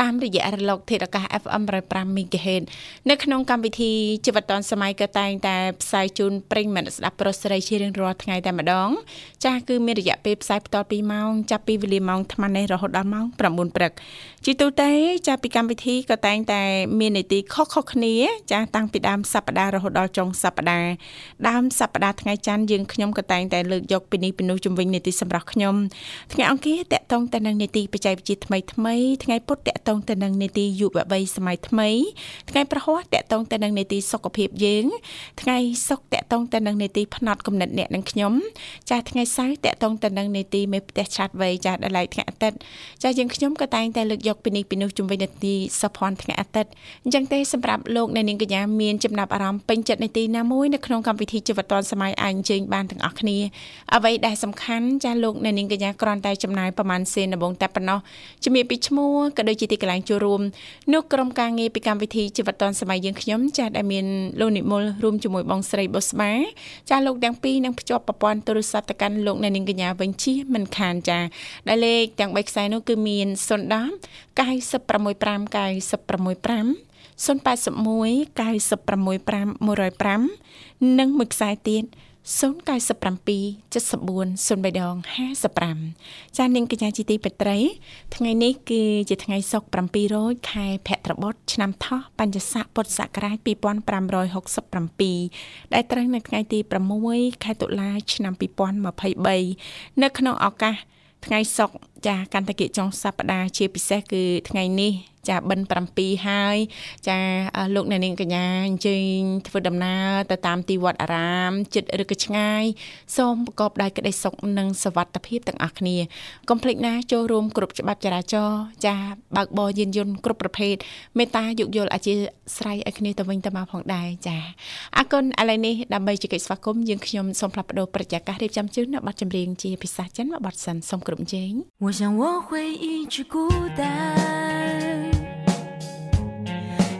តាមរយៈរលកធាតុអាកាស FM 105 MHz នៅក្នុងកម្មវិធីជីវិតឌွန်សម័យក៏តែងតែផ្សាយជូនប្រិញ្ញមិត្តស្ដាប់ប្រុសស្រីជារៀងរាល់ថ្ងៃតែម្ដង ចាស់គឺមានរយៈពេលផ្សាយបន្ត2ម៉ោងចាប់ពីវេលាម៉ោង8:00នេះរហូតដល់ម៉ោង9:00ព្រឹកជាទូទៅចាស់ពីកម្មវិធីក៏តែងតែមាននីតិខុសៗគ្នា ចាស់តាំងពីដើមសប្ដាហ៍រហូតដល់ចុងសប្ដាហ៍ដើមសប្ដាហ៍ថ្ងៃច័ន្ទយើងខ្ញុំក៏តែងតែលើកយកពីនេះពីនោះជំវិញនីតិសម្រាប់ខ្ញុំថ្ងៃអង្គារតកតងទៅនឹងនីតិបច្ចេកវិទ្យាថ្មីថ្មីថ្ងៃពុធតកតងទៅនឹងនីតិយុវវ័យសម័យថ្មី ថ្ងៃប្រហ័សតកតងទៅនឹងនីតិសុខភាពយើង ថ្ងៃសុកតកតងទៅនឹងនីតិផ្នែកកំណត់អ្នកនិងខ្ញុំចាស់ថ្ងៃសៅរ៍តកតងទៅនឹងនីតិមេផ្ទះឆ្លាតវៃចាស់ដល់ថ្ងៃអាទិត្យចាស់យើងខ្ញុំក៏តែងតែលើកយកពីនេះពីនោះជំវិញនីតិសុភ័ណ្ឌថ្ងៃអាទិត្យអញ្ចឹងទេសម្រាប់លោកអ្នកនាងកញ្ញាមានចំណាប់អារម្មណ៍ពេញចិត្តនីតិណាមួយនៅក្នុងកម្មវិធីជីវិតឌွန်សម័យអាចអញ្ជើញបានទាំងអស់គ្នាអ្វីដែលសំខាន់ចាស់លោកអ្នកនាងកញ្ញាគ្រាន់តែចំណាយប្រហែលសេនដំបងតែប៉ុណ្ណោះជំរាបពីឈ្មោះក៏ដូចជាទីកន្លែងចូលរួមនោះក្រុមការងារពីកម្មវិធីជីវិតឌွန်សម័យយើងខ្ញុំចាស់ដែលមានលោកនិមលរួមជាមួយបងស្រីបុស្បាចាស់លោកទាំងពីរនឹងភ្ជាប់ប្រព័ន្ធទូរស័ព្ទទៅកាន់លោកអ្នកនាងកញ្ញាវិញជាមិនខានចាស់ដែលលេខទាំង3ខ្សែនោះគឺមាន010 965 965 081 965 105និងមួយខ្សែទៀត 097 74 03ដង55ចានាងកញ្ញាជីទីបត្រី ថ្ងៃនេះគឺជាថ្ងៃសុក្រ700ខែភទ្របទឆ្នាំថោះបัญចស័កពុទ្ធសករាជ2567ដែលត្រូវនៅថ្ងៃទី6ខែតុលា ឆ្នាំ2023នៅក្នុងឱកាសថ្ងៃសុក្រ ចាកាន់តែគៀកចុងសប្តាហ៍ជាពិសេសគឺថ្ងៃនេះចាបិណ្ឌ7ហើយចាលោកអ្នកនាងកញ្ញាអញ្ជើញធ្វើដំណើរទៅតាមទីវត្តអារាមចិត្តឬក៏ឆ្ងាយសូមប្រកបដោយក្តីសុខនិងសុវត្ថិភាពទាំងអស់គ្នាកុំភ្លេចណាចូលរួមគ្រប់ច្បាប់ចរាចរណ៍ចាបើកបរយានយន្តគ្រប់ប្រភេទមេត្តាយោគយល់អធិស្ឋានឲ្យគ្នាទៅវិញទៅមកផងដែរចាអរគុណឥឡូវនេះដើម្បីជែកស្វាគមន៍យើងខ្ញុំសូមផ្លាស់ប្ដូរប្រតិកាសរៀបចំជូននៅប័ណ្ណចម្រៀងជាភាសាចិនមួយប័ណ្ណសិនសូមគ្រប់ជេង我想我会一直孤单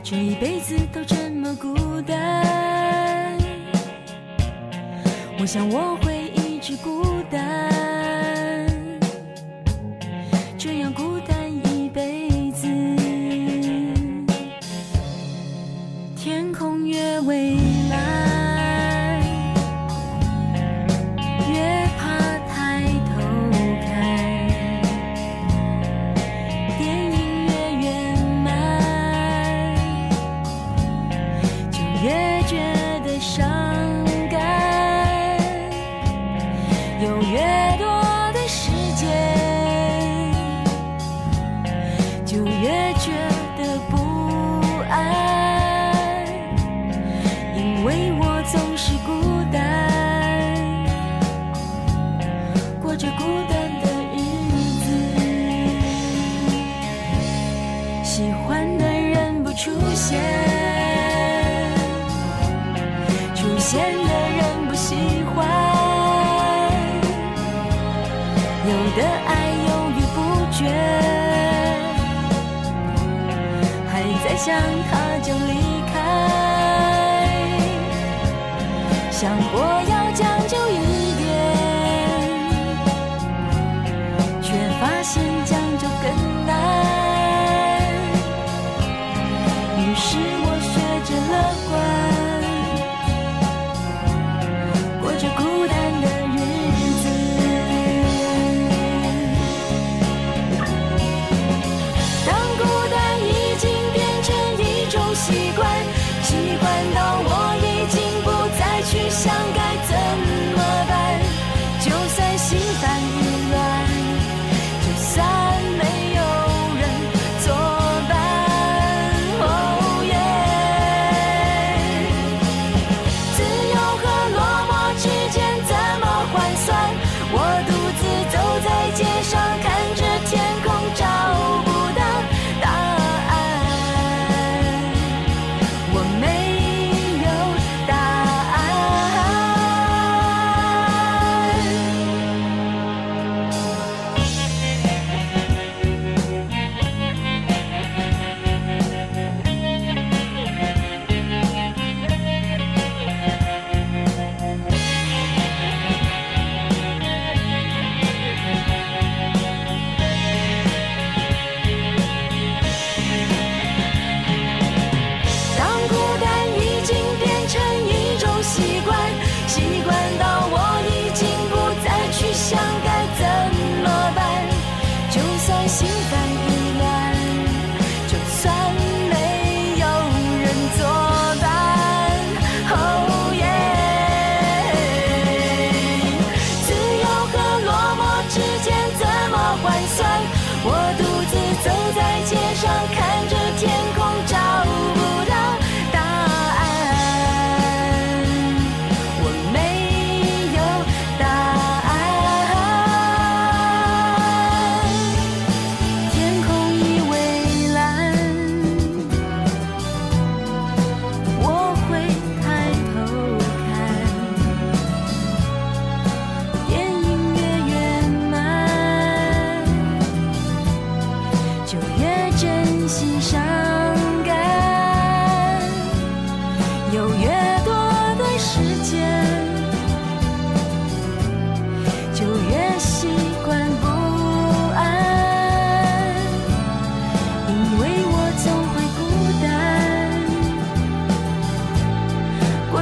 这一辈子都这么孤单，我想我会一直孤单，这样孤单一辈子。天空越蔚蓝。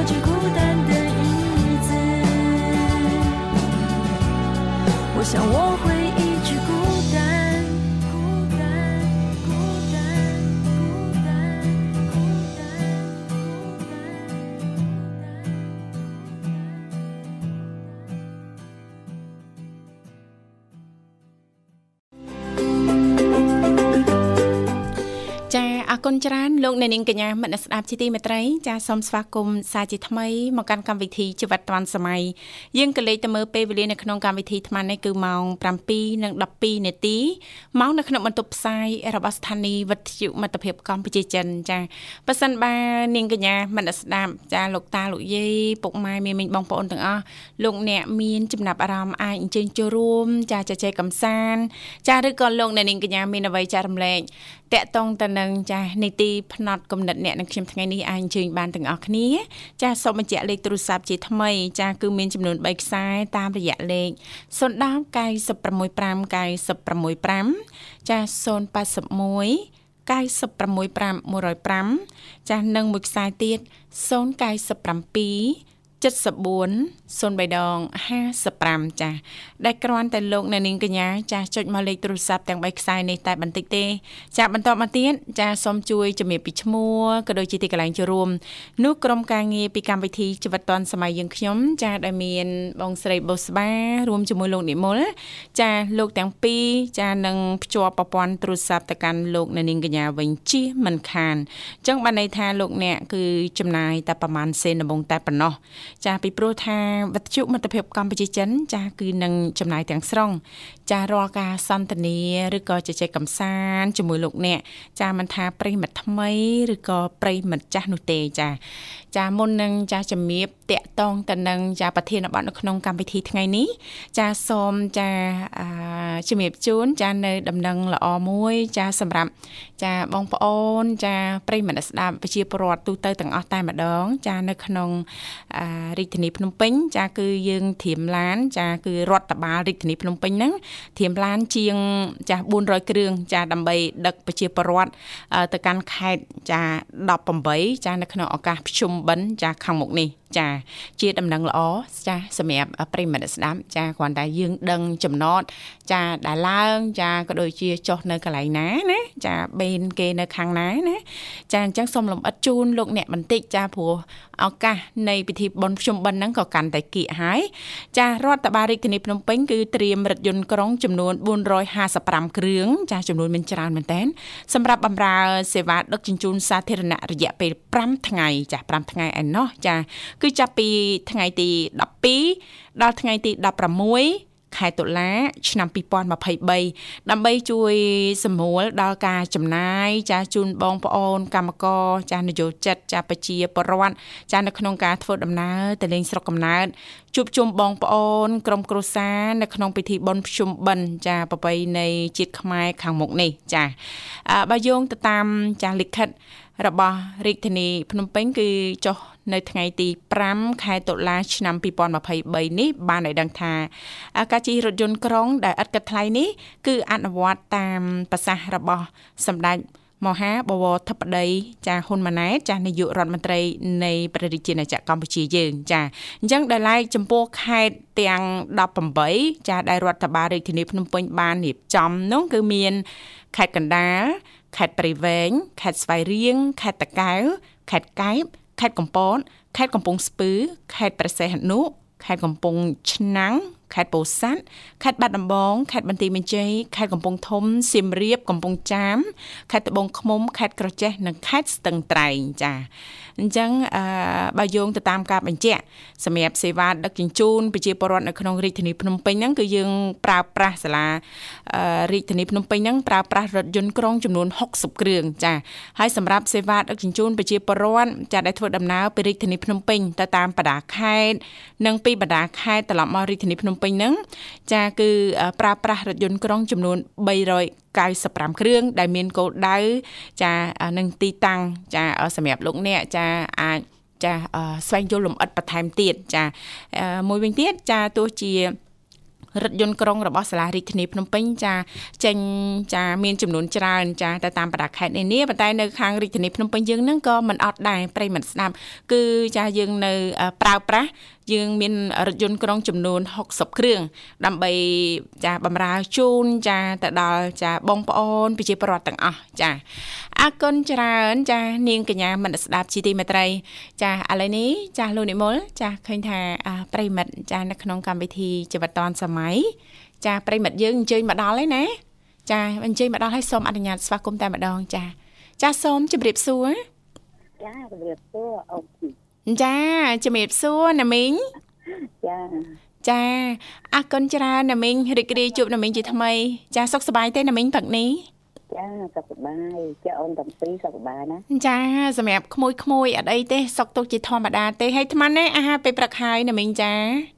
这孤单的日子，我想我会。 លោកអ្នកនាងកញ្ញាមនស្សស្ដាប់ជាទីមេត្រីចាសូមស្វាគមន៍សាជាថ្មីមកកាន់កម្មវិធីជីវិតឌွန်សម័យយើងក៏លេខទៅមើលពេលវេលានៅក្នុងកម្មវិធីថ្មនេះគឺម៉ោង7:12នាទីម៉ោងនៅក្នុងបន្ទប់ផ្សាយរបស់ស្ថានីយ៍វិទ្យុមិត្តភាពកម្ពុជាចិនចាប៉ះសិនបានាងកញ្ញាមនស្សស្ដាប់ចាលោកតាលោកយាយពុកម៉ែមីមីងបងប្អូនទាំងអស់លោកអ្នកមានចំណាប់អារម្មណ៍អាចអញ្ជើញចូលរួម ចាជជែកកំសាន្តចាឬក៏លោកអ្នកនាងកញ្ញាមានអ្វីចែករំលែកតកតងទៅនឹងចាស់នីតិផ្នែកកំណត់អ្នកនឹងខ្ញុំថ្ងៃនេះអាចអញ្ជើញបានទាំងអស់គ្នា ចាស់សូមបញ្ជាក់លេខទូរស័ព្ទជាថ្មី ចាស់គឺមានចំនួន3ខ្សែតាមរយៈលេខ010 965 965ចាស់081 965 105ចាស់និងមួយខ្សែទៀត097 74 03ដង55ចាស់ដែលគ្រាន់តែលោកអ្នកនាងកញ្ញាចាស់ចុចមកលេខទូរស័ព្ទទាំង3ខ្សែនេះតែបន្តិចទេ ចាស់បន្តមកទៀតចាស់សូមជួយជំរាបពីឈ្មោះក៏ដូចជាទីកន្លែងចូលរួមនោះក្រុមការងារពីកម្មវិធីជីវិតឌွန်សម័យយើងខ្ញុំចាស់ដែលមានបងស្រីបុស្បារួមជាមួយលោកនិមលចាស់លោកទាំងពីរចាស់នឹងភ្ជាប់ប្រព័ន្ធទូរស័ព្ទទៅកាន់លោកអ្នកនាងកញ្ញាវិញជិះមិនខានអញ្ចឹងបានន័យថាលោកអ្នកគឺចំណាយតែប្រហែលសេនដំបងតែប៉ុណ្ណោះចាស់ពីព្រោះថាវិទ្យុមិត្តភាពកម្ពុជាចិនចាស់គឺនឹងចំណាយទាំងស្រុង ចាស់រាល់ការសន្ទនាឬក៏ជជែកកម្សាន្តជាមួយលោកអ្នកចាស់មិនថាប្រិយមិត្តថ្មីឬក៏ប្រិយមិត្តចាស់នោះទេចាស់ចាស់មុននឹងចាស់ជំរាបតាក់តងទៅនឹងចាស់ប្រធានបទនៅក្នុងកម្មវិធីថ្ងៃនេះចាស់សូមចាស់អឺជំរាបជូនចាស់នៅដំណឹងល្អមួយចាស់សម្រាប់ចាស់បងប្អូនចាស់ប្រិយមិត្តស្ដាប់ប្រជាពលរដ្ឋទូទៅទាំងអស់តែម្ដង ចាស់នៅក្នុងអឺរាជធានីភ្នំពេញ ចាគឺយើងធៀមឡាន ចាគឺរដ្ឋបាលរាជធានីភ្នំពេញហ្នឹងធៀមឡានជាងចា400គ្រឿងចាដើម្បីដឹកប្រជាពលរដ្ឋទៅកាន់ខេត្តចា18ចានៅក្នុងឱកាសភ្ជុំបិណ្ឌចាខាងមុខនេះចាជាដំណឹងល្អចាសម្រាប់ប្រិយមិត្តស្ដាប់ចាគ្រាន់តែយើងដឹងចំណត់ចាដែលឡើងចាក៏ដូចជាចុះនៅកន្លែងណាណាចាបេនគេនៅខាងណាណាចាអញ្ចឹងសូមលំអិតជូនលោកអ្នកបន្តិចចាព្រោះឱកាសនៃពិធីបុណ្យភ្ជុំបិណ្ឌហ្នឹងក៏កាន់តែគៀកហើយចារដ្ឋបាលរាជធានីភ្នំពេញគឺត្រៀមរថយន្តក្រុងចំនួន455គ្រឿងចាចំនួនមានច្រើនមែនតើសម្រាប់បម្រើសេវាដឹកជញ្ជូនសាធារណៈរយៈពេល5ថ្ងៃចា5ថ្ងៃឯណោះចាគឺចាប់ពីថ្ងៃទី12ដល់ថ្ងៃទី16ខែតុលាឆ្នាំ2023ដើម្បីជួយសម្រួលដល់ការចំណាយចាស់ជូនបងប្អូនកម្មករចាស់នយោជិតចាស់ប្រជាពលរដ្ឋចាស់នៅក្នុងការធ្វើដំណើរទៅលេងស្រុកកំណើតជួបជុំបងប្អូន ក្រុមគ្រួសារនៅក្នុងពិធីបុណ្យភ្ជុំបិណ្ឌចាប្រពៃណីជាតិខ្មែរខាងមុខនេះចាបើយោងទៅតាមចាស់លិខិត របស់រាជធានីភ្នំពេញគឺចុះនៅថ្ងៃទី5ខែតុលាឆ្នាំ2023នេះបានឲ្យដឹងថាការជិះរថយន្តក្រុងដែលឥតគិតថ្លៃនេះគឺអនុវត្តតាមប្រសាសន៍របស់សម្ដេចមហាបវរធិបតីចាហ៊ុនម៉ាណែតចានាយករដ្ឋមន្ត្រីនៃព្រះរាជាណាចក្រកម្ពុជាយើងចាអញ្ចឹងដែលឡែកចំពោះខេត្តទាំង18ចាដែលរដ្ឋបាលរាជធានីភ្នំពេញបានរៀបចំនោះគឺមាន ខេត្តកណ្ដាលខេត្តព្រៃវែងខេត្តស្វាយរៀងខេត្តតាកែវខេត្តកែបខេត្តកំពតខេត្តកំពង់ស្ពឺខេត្តព្រះសីហនុខេត្តកំពង់ឆ្នាំងខេត្តពោធិ៍សាត់ខេត្តបាត់ដំបងខេត្តបន្ទាយមានជ័យខេត្តកំពង់ធំសៀមរាបកំពង់ចាមខេត្តត្បូងឃ្មុំខេត្តក្រចេះនិងខេត្តស្ទឹងត្រែងចា អញ្ចឹងអឺបើយោងទៅតាមការបញ្ជាក់សម្រាប់សេវាដឹកជញ្ជូនប្រជាពលរដ្ឋនៅក្នុងរាជធានីភ្នំពេញហ្នឹងគឺយើងប្រើប្រាស់សាលារាជធានីភ្នំពេញហ្នឹងប្រើប្រាស់រថយន្តក្រុងចំនួន60គ្រឿងចាហើយសម្រាប់សេវាដឹកជញ្ជូនប្រជាពលរដ្ឋចាដែលធ្វើដំណើរពីរាជធានីភ្នំពេញទៅតាមបណ្ដាខេត្តនិងពីបណ្ដាខេត្តត្រឡប់មករាជធានីភ្នំពេញហ្នឹងចាគឺប្រើប្រាស់រថយន្តក្រុងចំនួន 395គ្រឿងដែលមានគោលដៅចានឹងទីតាំងចាសម្រាប់លោកអ្នកចាអាចចាស្វែងយល់លម្អិតបន្ថែមទៀតចាមួយវិញទៀតចាទោះជារថយន្តក្រុងរបស់សាលារាជធានីភ្នំពេញចាចេញចាមានចំនួនច្រើនចាតែតាមបណ្ដាខេត្តនេះនេះប៉ុន្តែនៅខាងរាជធានីភ្នំពេញយើងហ្នឹងក៏មិនអត់ដែរប្រិមត្តស្ដាប់គឺចាយើងនៅប្រើប្រាស់ យើងមានរថយន្តក្រុងចំនួន60គ្រឿងដើម្បីចាបម្រើជូនចាទៅដល់ចាបងប្អូនប្រជាពលរដ្ឋទាំងអស់ចាអរគុណច្រើនចានាងកញ្ញាមនស្ដាប់ជីទីមេត្រី ចាឥឡូវនេះចាលោកនិមលចាឃើញថាប្រិមិត្តចានៅក្នុងកម្មវិធីជីវិតឌွန်សម័យចាប្រិមិត្តយើងអញ្ជើញមកដល់ហើយណាចាអញ្ជើញមកដល់ហើយសូមអនុញ្ញាតស្វាគមន៍តែម្ដងចាចាសូមជម្រាបសួរចាជម្រាបសួរអូ ចាជំរាបសួរណាមីងចាចាអរគុណច្រើនណាមីងរីករាយជួបណាមីងជាថ្មី ចាសុខសប្បាយទេណាមីងព្រឹកនេះចាសុខសប្បាយចាអូនទាំងពីរសុខសប្បាយណាចាសម្រាប់ក្មួយក្មួយអត់អីទេសុខទុកជាធម្មតាទេហើយអាត្មានេះអាហារពេលព្រឹកហើយណាមីងចា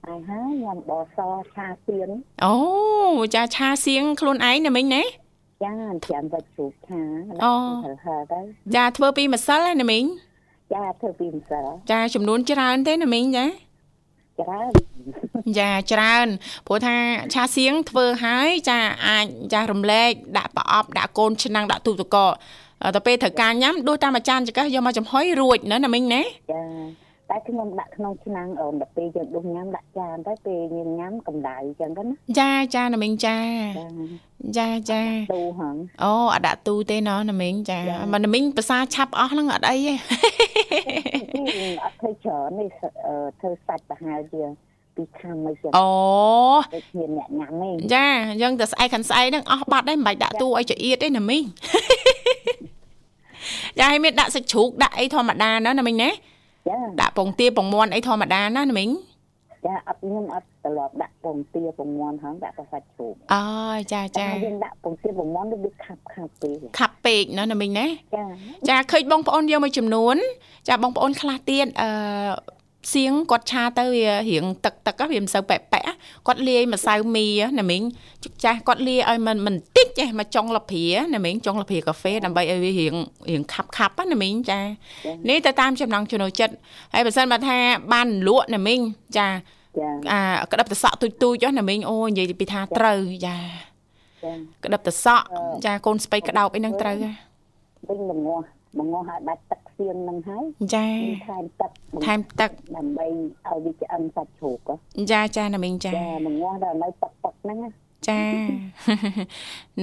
អាហារញ៉ាំបសឆាសៀងអូចាឆាសៀងខ្លួនឯងណាមីងណាចាត្រាំវិតជ្រូកឆាអូចាធ្វើពីម្សិលណាមីង ចាធ្វើពីម្សិលចាចំនួនច្រើនទេណាមីងចាច្រើនចាច្រើនព្រោះថាឆាសៀងធ្វើហើយចាអាចចារំលែកដាក់ប្រអប់ដាក់កូនឆ្នាំងដាក់ទូទឹកកកទៅពេលត្រូវការញ៉ាំដួសតាមអាចារ្យចង្កឹះយកមកចំហុយរួចណាណាមីងណាចា តែខ្ញុំដាក់ក្នុងឆ្នាំងអូនដល់ពេលយើងដុសញ៉ាំដាក់ចានទៅពេលយើងញ៉ាំកម្ដៅអញ្ចឹងទៅណាចាចាណាមីងចាចាចាទូហងអូអត់ដាក់ទូទេណណាមីងចាមកណាមីងភាសាឆាប់អស់ហ្នឹងអត់អីទេអត់ធ្វើច្រើននេះធ្វើសាច់ប្រហែលជាពីខាំមិនចឹងអូដូចមានអ្នកញ៉ាំឯងចាយើងទៅស្អែកខាងស្អែកហ្នឹងអស់បាត់ហើយមិនបាច់ដាក់ទូឲ្យចៀតទេណាមីងចាឲ្យមានដាក់សាច់ជ្រូកដាក់អីធម្មតាណាណាមីងណា ចាដាក់ពងទាពងមាន់អីធម្មតាណាណាមីងចាអត់ខ្ញុំអត់ត្រឡប់ដាក់ពងទាពងមាន់ហ្នឹងដាក់តែសាច់ជ្រូកអូចាចាយើងដាក់ពងទាពងមាន់ដូចខាប់ខាប់ពេកខាប់ពេកណាណាមីងណាចាចាឃើញបងប្អូនយកមួយចំនួន ចាបងប្អូនខ្លះទៀតអឺ សៀងគាត់ឆាទៅវារៀងទឹកទឹកវាមិនសូវប៉ែប៉ែគាត់លាយម្សៅមីណាមីងចាស់គាត់លាយឲ្យมันមិនតិចចេះមកចុងលព្រាណាមីងចុងលព្រាកាហ្វេដើម្បីឲ្យវារៀងរៀងខាប់ខាប់ណាមីងចានេះទៅតាមចំណង់ចំណូលចិត្តហើយបើសិនបើថាបានលក់ណាមីងចាអាក្តឹបតសក់ទូចទូចណាមីងអូនិយាយពីថាត្រូវចាក្តឹបតសក់ចាកូនស្បៃក្តោបអីហ្នឹងត្រូវវិញល្ងាស់បង្ងាស់ឲ្យដាច់ទឹក សៀងនឹងហើយចាថែមទឹកថែមទឹកដើម្បីឲ្យវាឆ្អិនសាច់ជ្រូកចាចាណាមីងចាចាបង្ងាស់ដល់នៅទឹកទឹកហ្នឹងចា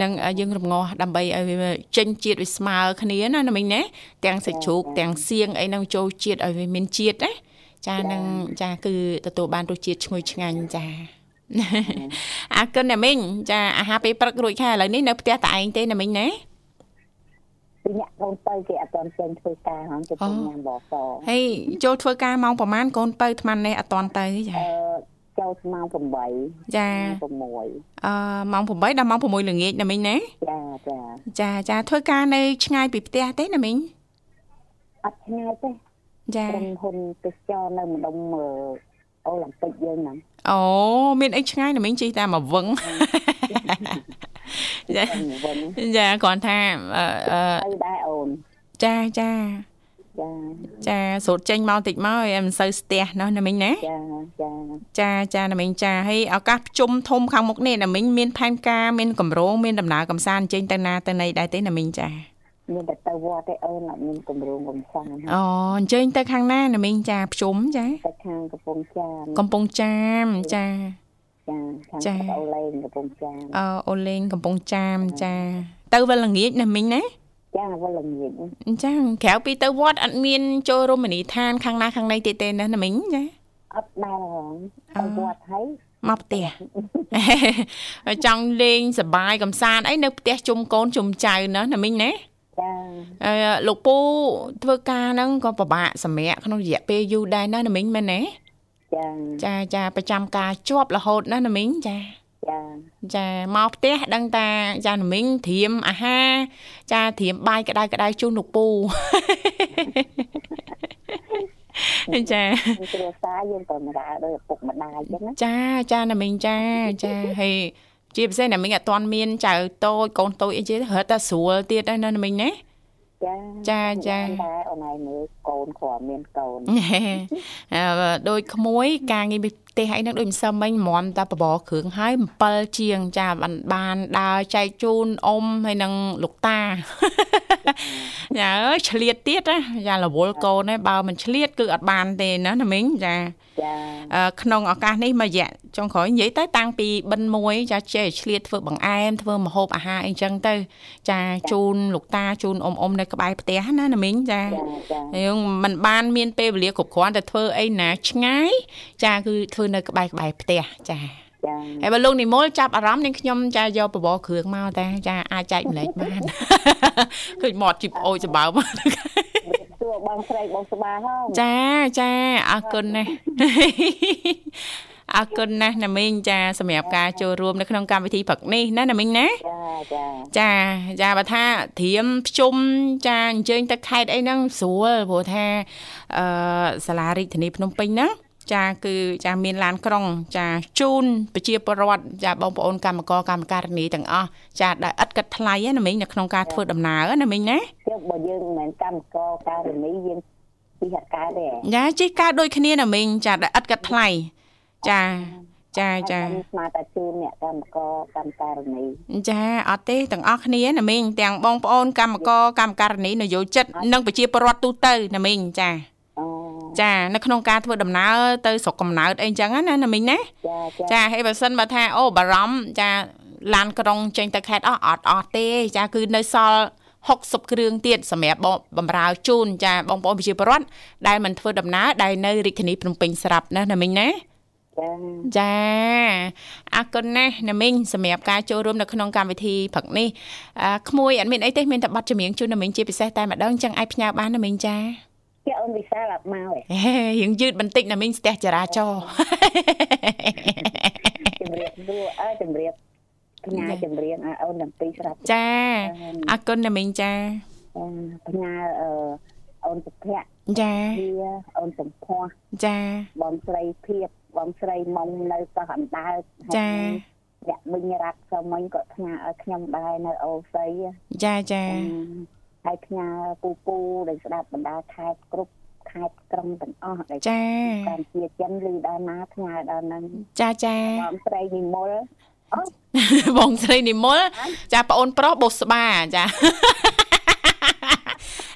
នឹងយើងរងាស់ដើម្បីឲ្យវាចេញជាតិវាស្មើគ្នាណាណាមីងណាទាំងសាច់ជ្រូកទាំងសៀងអីហ្នឹងចូលជាតិឲ្យវាមានជាតិណាចានឹងចាគឺទទួលបានរសជាតិឈ្ងុយឆ្ងាញ់ចាអរគុណណាមីងចាអាហារពេលព្រឹករួចហើយឥឡូវនេះនៅផ្ទះតែឯងទេណាមីងណា ពីអ្នកកូនទៅគេអត់ទាន់ចេញធ្វើការហងទៅញ៉ាំបសហេចូលធ្វើការម៉ោងប្រហែលកូនទៅអាត្មានេះអត់ទាន់ទៅចាអឺចូលម៉ោង8ចា6អឺម៉ោង8ដល់ម៉ោង6ល្ងាចណាមីងណាចាចាចាចាធ្វើការនៅឆ្ងាយពីផ្ទះទេណាមីងអត់ឆ្ងាយទេចាក្រុមហ៊ុនទេសចរនៅម្ដុំអូឡ িম্প ិកយើងហ្នឹងអូមានអីឆ្ងាយណាមីងជិះតែមកវឹង ចាចាគាត់ថាអឺដែរអូនចាចាចាចាសូត្រចេញមកតិចមកឲ្យមិនសូវស្ទះណោះណាមីងណាចាចាចាចាណាមីងចាហើយឱកាសប្រជុំធំខាងមុខនេះណាមីងមានផែនការមានកម្រងមានដំណើរកំសាន្តចេញទៅណាទៅណីដែរទេណាមីងចាមានតែទៅវត្តទេអូនអត់មានកម្រងកំសាន្តអូអញ្ជើញទៅខាងណាណាមីងចាប្រជុំចាទៅខាងកំពង់ចាមកំពង់ចាមចាចា ខាងអូលេងកំពង់ចាមអឺអូលេងកំពង់ចាមចា ទៅវិលល្ងាចណាមីងណាចាវិលល្ងាចអញ្ចឹងក្រៅពីទៅវត្តអត់មានចូលរមណីយដ្ឋានខាងណាខាងណីទៀតទេណាណាមីងចាអត់ដែរទៅវត្តហើយមកផ្ទះចង់លេងសបាយកំសាន្តអីនៅផ្ទះជុំកូនជុំចៅណាណាមីងណាចាអឺលោកពូធ្វើការហ្នឹងក៏ពិបាកសម្រាប់ក្នុងរយៈពេលយូរដែរណាណាមីងមែនទេ ចាចាចាប្រចាំការជាប់រហូតណាណាមីងចាចាចាមកផ្ទះដឹងតាចាណាមីងត្រៀមអាហារចាត្រៀមបាយក្តៅក្តៅជូនលោកពូចាគ្រួសារយើងទៅម្ដាយដោយឪពុកម្ដាយចឹងណាចាចាណាមីងចាចាហើយជាពិសេសណាមីងអត់ទាន់មានចៅតូចកូនតូចអីទេរត់តែស្រួលទៀតហើយណាមីងណា ចាចាតែអូនឯងមើលកូនគ្រាន់មានកូនដូចក្មួយការងារផ្ទះអីហ្នឹងដូចមិនសឹមមិញមន់តែបបរគ្រឿងហើយ7ជាងចាបានបានដើរចែកជូនអ៊ំហើយនឹងលោកតាយ៉ាអើយឆ្លៀតទៀតណាយ៉ារវល់កូនឯងបើមិនឆ្លៀតគឺអត់បានទេណាណាមីងចាចាអឺក្នុងឱកាសនេះមួយរយៈ ចុងក្រោយនិយាយទៅតាំងពីបិណ្ឌមួយចាចេះឆ្លៀតធ្វើបង្អែមធ្វើម្ហូបអាហារអីចឹងទៅ ចាជូនលោកតាជូនអ៊ំអ៊ំនៅក្បែរផ្ទះណាណាមីងចាចាចាយើងមិនបានមានពេលវេលាគ្រប់គ្រាន់តែធ្វើអីណាឆ្ងាយចាគឺធ្វើនៅក្បែរក្បែរផ្ទះចាចាហើយបើលោកនិមលចាប់អារម្មណ៍នាងខ្ញុំចាយកបបរគ្រឿងមកតាចាអាចចែកម្លែកបានឃើញមាត់ជីបអូយសម្បើមសួរបងស្រីបងស្បាហងចាចាអរគុណណាស់ អរគុណណាស់ណាមីងចាសម្រាប់ការចូលរួមនៅក្នុងកម្មវិធីព្រឹកនេះណាណាមីងណាចាចាចាចាបើថាធរៀមភ្ជុំចាអញ្ជើញទៅខេត្តអីហ្នឹងស្រួលព្រោះថាអឺសាលារាជធានីភ្នំពេញហ្នឹងចាគឺចាមានឡានក្រុង ចាជូនប្រជាពលរដ្ឋចាបងប្អូនកម្មករកម្មការិនីទាំងអស់ចាដែលឥតគិតថ្លៃណាមីងនៅក្នុងការធ្វើដំណើរណាមីងណាជិះបើយើងមិនមែនកម្មករការនីយើងពីហកាទេចាជិះការដូចគ្នាណាមីងចាដែលឥតគិតថ្លៃ ចាចាចាស្មាតតែជូនអ្នកកម្មករកម្មការនីចាអត់ទេទាំងអស់គ្នាណាមីងទាំងបងប្អូនកម្មករកម្មការិនីនយោជិតនិងប្រជាពលរដ្ឋទូទៅណាមីងចាអូចានៅក្នុងការធ្វើដំណើរទៅស្រុកកំណើតអីចឹងណាណាមីងណាចាចាចាហើយបើសិនបើថាអូបារម្ភចាឡានក្រុងចេញទៅខេត្តអស់អត់អស់ទេចាគឺនៅសល់60គ្រឿងទៀតសម្រាប់បងបំរើជូនចាបងប្អូនប្រជាពលរដ្ឋដែលមិនធ្វើដំណើរដែលនៅរាជធានីភ្នំពេញស្រាប់ណាណាមីងណា ចាចាអរគុណណាស់ណាមីងសម្រាប់ការចូលរួមនៅក្នុងកម្មវិធីព្រឹកនេះអឺក្មួយអត់មានអីទេមានតែប័ណ្ណចម្រៀងជូនណាមីងជាពិសេសតែម្ដងចឹងអាចផ្ញើបានណាមីងចាជាអូនវិសាលអត់មកទេហេរៀងយឺតបន្តិចណាមីងស្ទះចរាចរណ៍ជំរាបសួរអើជំរាបផ្ញើចម្រៀងឲ្យអូនទាំងពីរស្រាប់ចាអរគុណណាមីងចាផ្ញើអឺអូនសុភ័ក្រចាជាអូនសំភ័សចាបងស្រីភៀប បងស្រីមុំនៅកោះអណ្ដើកចាអ្នកមិញរ៉ាត់ក៏មិញក៏ផ្ញើឲ្យខ្ញុំដែរនៅអូសីចាចាហើយផ្ញើពូពូដែលស្ដាប់បណ្ដាខេត្តគ្រប់ខេត្តក្រុងទាំងអស់ដែលចាកម្ពុជាចិនឬដល់ណាផ្ញើដល់នឹងចាចាបងស្រីនិមលបងស្រីនិមលចាប្អូនប្រុសបុស្បាចា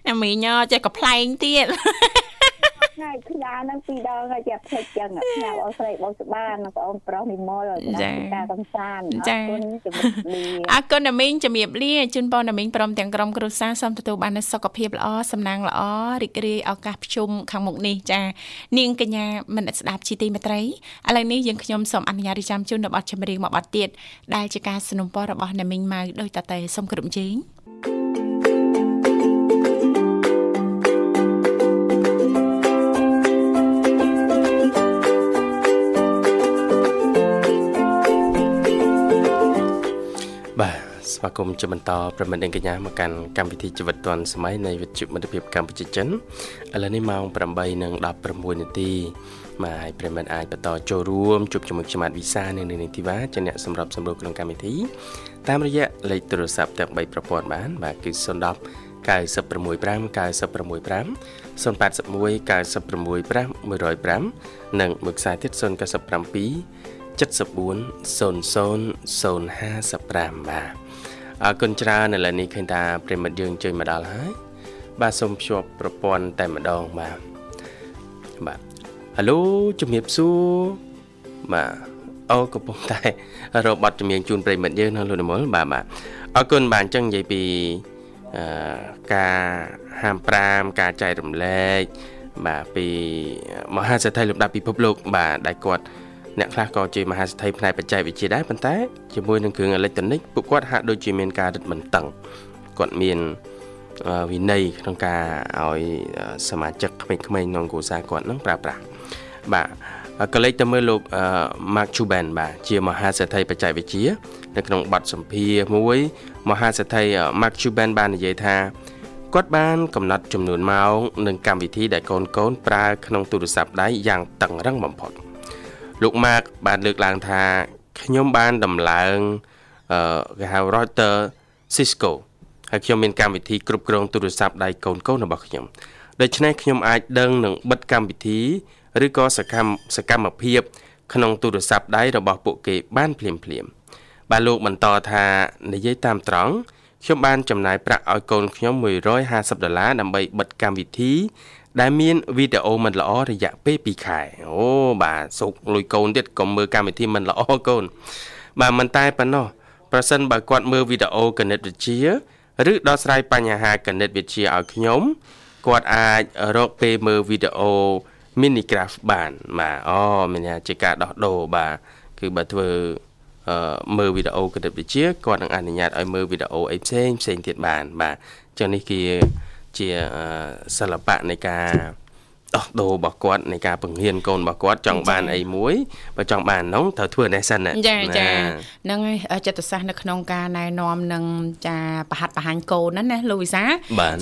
ណាមីងចេះកំ pl ែងទៀត ថ្ងៃផ្ញើនឹងពីរដងហើយចាប់ផ្លេចចឹងផ្ញើបងស្រីបងស្បានិងបងប្រុសនិមលការកំសាន្តអរគុណជំរាបលា អរគុណណាមីងជំរាបលាជូនបងណាមីងព្រមទាំងក្រុមគ្រួសារសូមទទួលបាននូវសុខភាពល្អសំណាងល្អរីករាយឱកាសប្រជុំខាងមុខនេះចានាងកញ្ញាមិនស្ដាប់ជីទីមេត្រីឥឡូវនេះយើងខ្ញុំសូមអនុញ្ញាតរៀបចំជូននៅប័ណ្ណចម្រៀងមួយប័ណ្ណទៀតដែលជាការสนับสนุนរបស់ណាមីងម៉ៅដោយតតែសូមគោរពជេង ស្វាគមន៍ជាបន្តប្រិមិត្តនិងកញ្ញាមកកាន់កម្មវិធីជីវិតឌွန်សម័យនៃវិទ្យុមិត្តភាពកម្ពុជាចិនឥឡូវនេះម៉ោង8:16នាទីបាទហើយប្រិមិត្តអាចបន្តចូលរួមជួបជាមួយខ្ញុំបាទវិសានិងនាងធីវ៉ាជាអ្នកសម្របសម្រួលក្នុងកម្មវិធីតាមរយៈលេខទូរស័ព្ទទាំង3ប្រព័ន្ធបាន បាទគឺ010 965 965 081 965 105និងមួយខ្សែទៀត097 740055បាទ អរគុណច្រើនឥឡូវនេះឃើញថាប្រិមិត្តយើងជួយមកដល់ហើយបាទសូមភ្ជាប់ប្រព័ន្ធតែម្ដងបាទបាទហៅជំរាបសួរបាទអូកំពុងតែរកប័ណ្ណចម្រៀងជូនប្រិមិត្តយើងនៅលោកនិមលបាទបាទអរគុណបាទអញ្ចឹងនិយាយពីអឺការហាម5ការចែករំលែកបាទពីមហាសេដ្ឋីលំដាប់ពិភពលោក បាទដែលគាត់ អ្នកខ្លះក៏ជាមហាសេដ្ឋីផ្នែកបច្ចេកវិទ្យាដែរប៉ុន្តែជាមួយនឹងគ្រឿងអេឡិចត្រូនិកពួកគាត់ហាក់ដូចជាមានការរឹតបន្តឹងគាត់មានអឺវិន័យក្នុងការឲ្យសមាជិកក្មេងៗក្នុងគ្រួសារគាត់នឹងប្រើប្រាស់បាទក៏លេចទៅមើលលោកអឺ Mark Cuban បាទជាមហាសេដ្ឋីបច្ចេកវិទ្យានៅក្នុងបទសម្ភាសន៍មួយមហាសេដ្ឋី Mark Cuban បាននិយាយថាគាត់បានកំណត់ចំនួនម៉ោងនិងកម្មវិធីដែលកូនកូនប្រើក្នុងទូរស័ព្ទដៃយ៉ាងតឹងរឹងបំផុត លោកម៉ាកបានលើកឡើងថាខ្ញុំបានដំឡើងអឺគេហៅ router Cisco ហើយខ្ញុំមានកម្មវិធីគ្រប់គ្រងទូរស័ព្ទដៃកូនកូនរបស់ខ្ញុំដូច្នេះខ្ញុំអាចដឹងនឹងបិទកម្មវិធីឬក៏សកម្មសកម្មភាព ក្នុងទូរស័ព្ទដៃរបស់ពួកគេបានភ្លាមភ្លាមៗបាទលោកបន្តថានិយាយតាមត្រង់ខ្ញុំបានចំណាយប្រាក់ឲ្យកូនខ្ញុំ150ដុល្លារដើម្បីបិទកម្មវិធី ដែលមានវីដេអូមិនល្អរយៈពេល2ខែអូបាទសុកលុយកូនទៀតកុំមើលកម្មវិធីមិនល្អកូន បាទមិនតែប៉ុណ្ណោះប្រសិនបើគាត់មើលវីដេអូគណិតវិទ្យាឬដោះស្រាយបញ្ហាគណិតវិទ្យាឲ្យខ្ញុំគាត់អាចរកពេលមើលវីដេអូ Minecraft បានបាទអូមានជាការដោះដូរបាទគឺបើធ្វើអឺមើលវីដេអូគណិតវិទ្យាគាត់នឹងអនុញ្ញាតឲ្យមើលវីដេអូអីផ្សេងផ្សេងទៀតបាន បាទចឹងនេះគឺ ជាសិល្បៈនៃការដោះដូររបស់គាត់នៃការបង្រៀនកូនរបស់គាត់ចង់បានអីមួយបើចង់បាននោះត្រូវធ្វើនេះសិនណាចាចាហ្នឹងហើយចិត្តសាស្ត្រនៅក្នុងការណែនាំនឹងចាប្រហាត់បង្ហាញកូនហ្នឹងណាលោកវិសា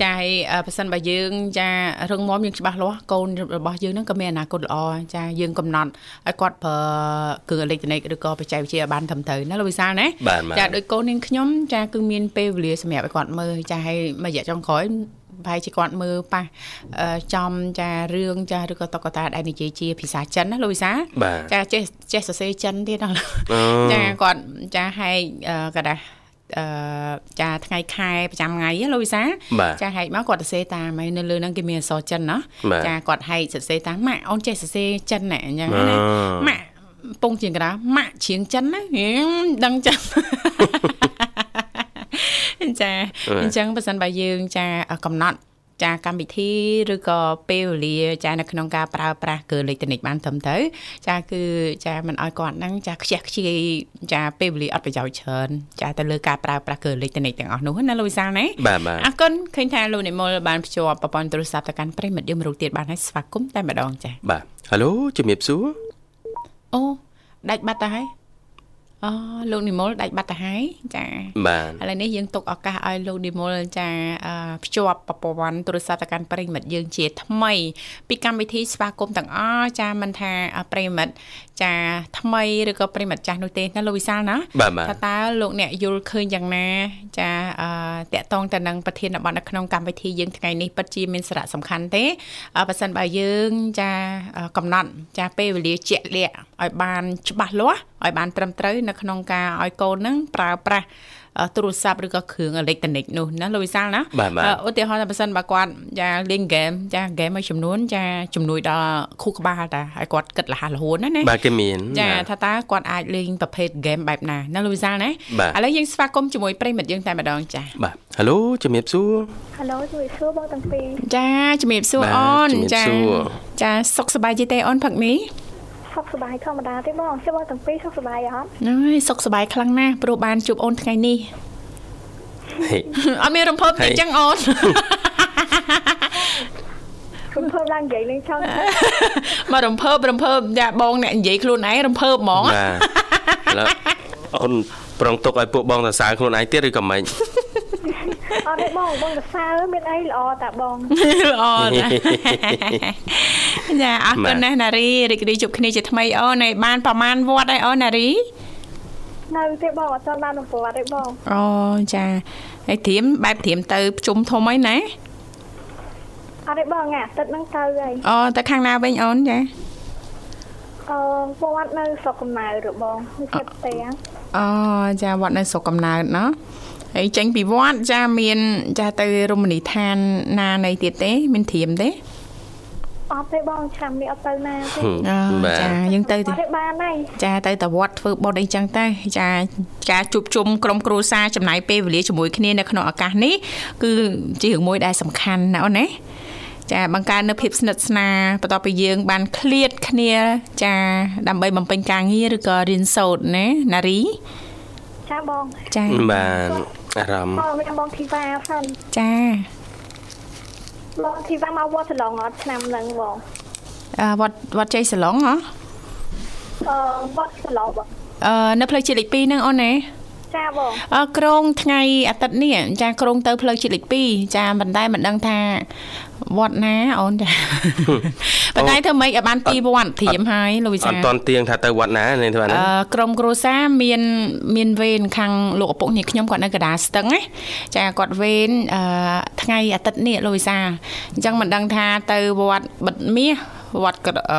ចាហើយប៉ះសិនបើយើងចារឹងមាំយើងច្បាស់លាស់កូនរបស់យើងហ្នឹងក៏មានអនាគតល្អចាយើងកំណត់ឲ្យគាត់ប្រើគ្រឿងអេឡិចត្រូនិកឬក៏បច្ចេកវិទ្យាបានត្រឹមត្រូវណាលោកវិសាណាចាដោយកូននាងខ្ញុំចាគឺមានពេលវេលាសម្រាប់ឲ្យគាត់មើលចាហើយមួយរយៈចុងក្រោយ ប្រហែលជាគាត់មើលប៉ះចំចារឿងចាឬក៏តុក្កតាដែលនិយាយជាភាសាចិនណាលោកវិសាចាចេះចេះសរសេរចិនទៀតណាចាគាត់ចាហែកกระดาษអឺចាថ្ងៃខែប្រចាំថ្ងៃលោកវិសាចាហែកមកគាត់សរសេរតាមហើយនៅលើហ្នឹងគេមានអក្សរចិនណាចាគាត់ហែកសរសេរតាមម៉ាក់អូនចេះសរសេរចិនណាអញ្ចឹងណាម៉ាក់ពងជាងកណ្ដាម៉ាក់ជ្រៀងចិនណាដឹងចិន ចាអញ្ចឹងបើសិនបើយើងចាកំណត់ចាកម្មវិធីឬក៏ពេលវេលាចានៅក្នុងការប្រើប្រាស់គឺអេឡិចត្រូនិកបានត្រឹមត្រូវចាគឺចាមិនឲ្យគាត់ហ្នឹងចាខ្ជះខ្ជាយចាពេលវេលាអត់ប្រយោជន៍ច្រើនចាទៅលើការប្រើប្រាស់គឺអេឡិចត្រូនិកទាំងអស់នោះណាលោកវិសាលណាអរគុណឃើញថាលោកនិមលបានភ្ជាប់ប្រព័ន្ធទូរស័ព្ទទៅកាន់ប្រិមិត្តយើងរូបទៀតបានហើយស្វាគមន៍តែម្ដងចាបាទហៅឡូជំរាបសួរអូដាច់បាត់ទៅហើយ អូលោកនិមលដាច់បាត់ទៅហើយចាបាទឥឡូវនេះយើងទុកឱកាសឲ្យលោកនិមលចាភ្ជាប់ប្រព័ន្ធទូរស័ព្ទទៅកាន់ប្រិមិត្តយើងជាថ្មីពីកម្មវិធីស្វាគមន៍ទាំងអស់ចាមិនថាប្រិមិត្ត ចាថ្មីឬក៏ប្រិមិត្តចាស់នោះទេណាលោកវិសាលណាថាតើលោកអ្នកយល់ឃើញយ៉ាងណា ចាអឺតកតងទៅនឹងប្រធានបទនៅក្នុងកម្មវិធីយើងថ្ងៃនេះពិតជាមានសារៈសំខាន់ទេបើសិនបើយើងចាកំណត់ចាពេលវេលាជាក់លាក់ឲ្យបានច្បាស់លាស់ឲ្យបានត្រឹមត្រូវនៅក្នុងការឲ្យកូននឹងប្រើប្រាស់ ទូរស័ព្ទឬក៏គ្រឿងអេឡិចត្រូនិកនោះណាលោកវិសាលណាឧទាហរណ៍ថាបើសិនបើគាត់ចាលេងហ្គេមចាហ្គេមមួយចំនួនចាជំនួយដល់ខួរក្បាលតាហើយគាត់គិតលះលហួនណាណាបាទគេមានចាថាតើគាត់អាចលេងប្រភេទហ្គេមបែបណាណាលោកវិសាលណាឥឡូវយើងស្វាគមន៍ជាមួយប្រិមិត្តយើងតែម្ដងចាបាទហៅឡូជំរាបសួរហៅឡូជំរាបសួរបងទាំងពីរចាជំរាបសួរអូនចាចាសុខសប្បាយទេទេអូនផឹកនេះ សុខសប្បាយធម្មតាទេបងជិះបងទាំងពីរសុខសប្បាយអត់អើយសុខសប្បាយខ្លាំងណាស់ព្រោះបានជួបអូនថ្ងៃនេះអត់មានរំភើបទេចឹងអូនរំភើបឡើងនិយាយលេងឆោតមករំភើបរំភើបយ៉ាបងអ្នកនិយាយខ្លួនឯងរំភើបហ្មងបាទអូនប្រងទុកឲ្យពួកបងសរសើរខ្លួនឯងទៀតឬក៏មិន អត់ទេបងបងសរសើរមានអីល្អតាបងល្អណាស់ចាអរគុណណាស់ណារីរីករាយជួបគ្នាជាថ្មីអូនឯបានប្រមាណវត្តហើយអូនណារីនៅទេបងអត់ទាន់បានប្រវត្តិទេបងអូចាហើយត្រៀមបែបត្រៀមទៅប្រជុំធំហើយណាអត់ទេបងអាទិត្យហ្នឹងទៅហើយអូទៅខាងណាវិញអូនចាអឺវត្តនៅស្រុកកំណើតរបងចិត្តផ្ទះអូចាវត្តនៅស្រុកកំណើតណោះ ហើយចេញពីវត្តចាមានចាទៅរមណីយដ្ឋានណានៃទៀតទេ មានត្រៀមទេអត់ទេបងឆ្នាំនេះអត់ទៅណាទេចាយើងទៅទេបានហើយចាទៅតវត្តធ្វើបុណ្យអីចឹងទៅចាការជួបជុំក្រុមគ្រួសារចំណាយពេលវេលាជាមួយគ្នានៅក្នុងឱកាសនេះគឺជារឿងមួយដែលសំខាន់ណាអូនណាចាបង្កើននៅភាពស្និទ្ធស្នាលបន្ទាប់ពីយើង បានឃ្លាតគ្នា ចា ដើម្បីបំពេញការងារឬក៏រៀនសូត្រណាណារី ចាបងចាបាទអារម្មណ៍បងមានបងធីវ៉ាសិនចាបងធីវ៉ាមកវត្តសឡុងអត់ឆ្នាំហ្នឹងបងអឺវត្តវត្តជ័យសឡុងហ៎អឺវត្តសឡុងបងអឺនៅផ្លូវជាតិលេខ2ហ្នឹងអូនណាចាបងអឺក្រងថ្ងៃអាទិត្យនេះចាក្រងទៅផ្លូវជាតិលេខ2ចាមិនដែរមិនដឹងថា វត្តណាអូនចាប៉ុន្តែធ្វើម៉េចឲ្យបានពីវត្តត្រៀមហើយលោកវិសាអត់តន់ទៀងថាទៅវត្តណានេះធ្វើណាអឺក្រុមគ្រួសារមានមានវេនខាងលោកឪពុកនេះខ្ញុំគាត់នៅកដាស្ទឹងណាចាគាត់វេនអឺថ្ងៃអាទិត្យនេះលោកវិសាអញ្ចឹងមិនដឹងថាទៅវត្តបិទមាសវត្ត